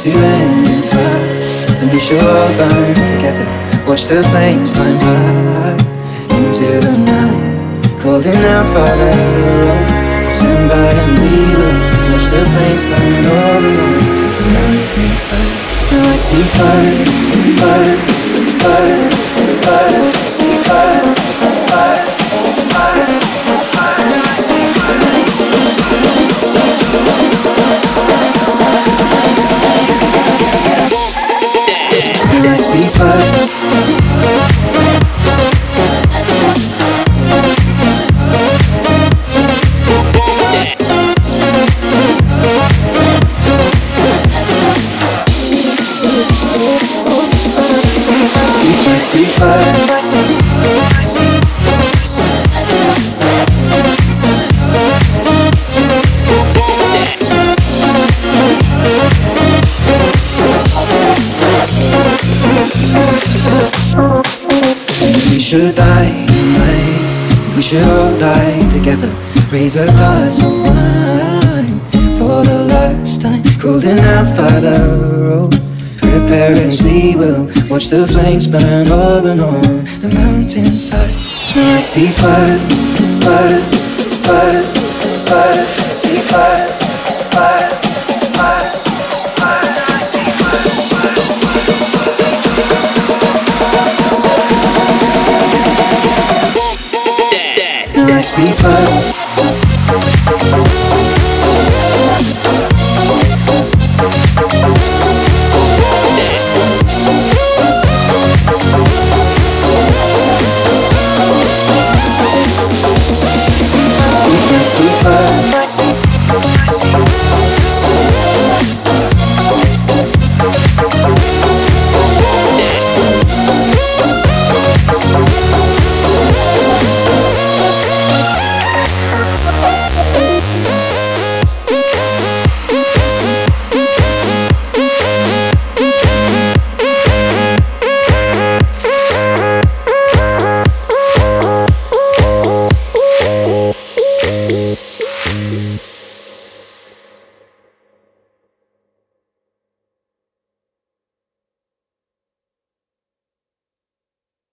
see rain fire, then we all burn together. Watch the flames climb high into the night, calling out Father. And we will watch the flames burn We should die tonight. We should all die together. Raise a glass of wine for the last time. Holding out Father. As we will. Watch the flames burn up and on the mountainside. I see fire, fire, fire, fire. I see fire, fire, fire, fire. See fire, fire, fire. See I see fire.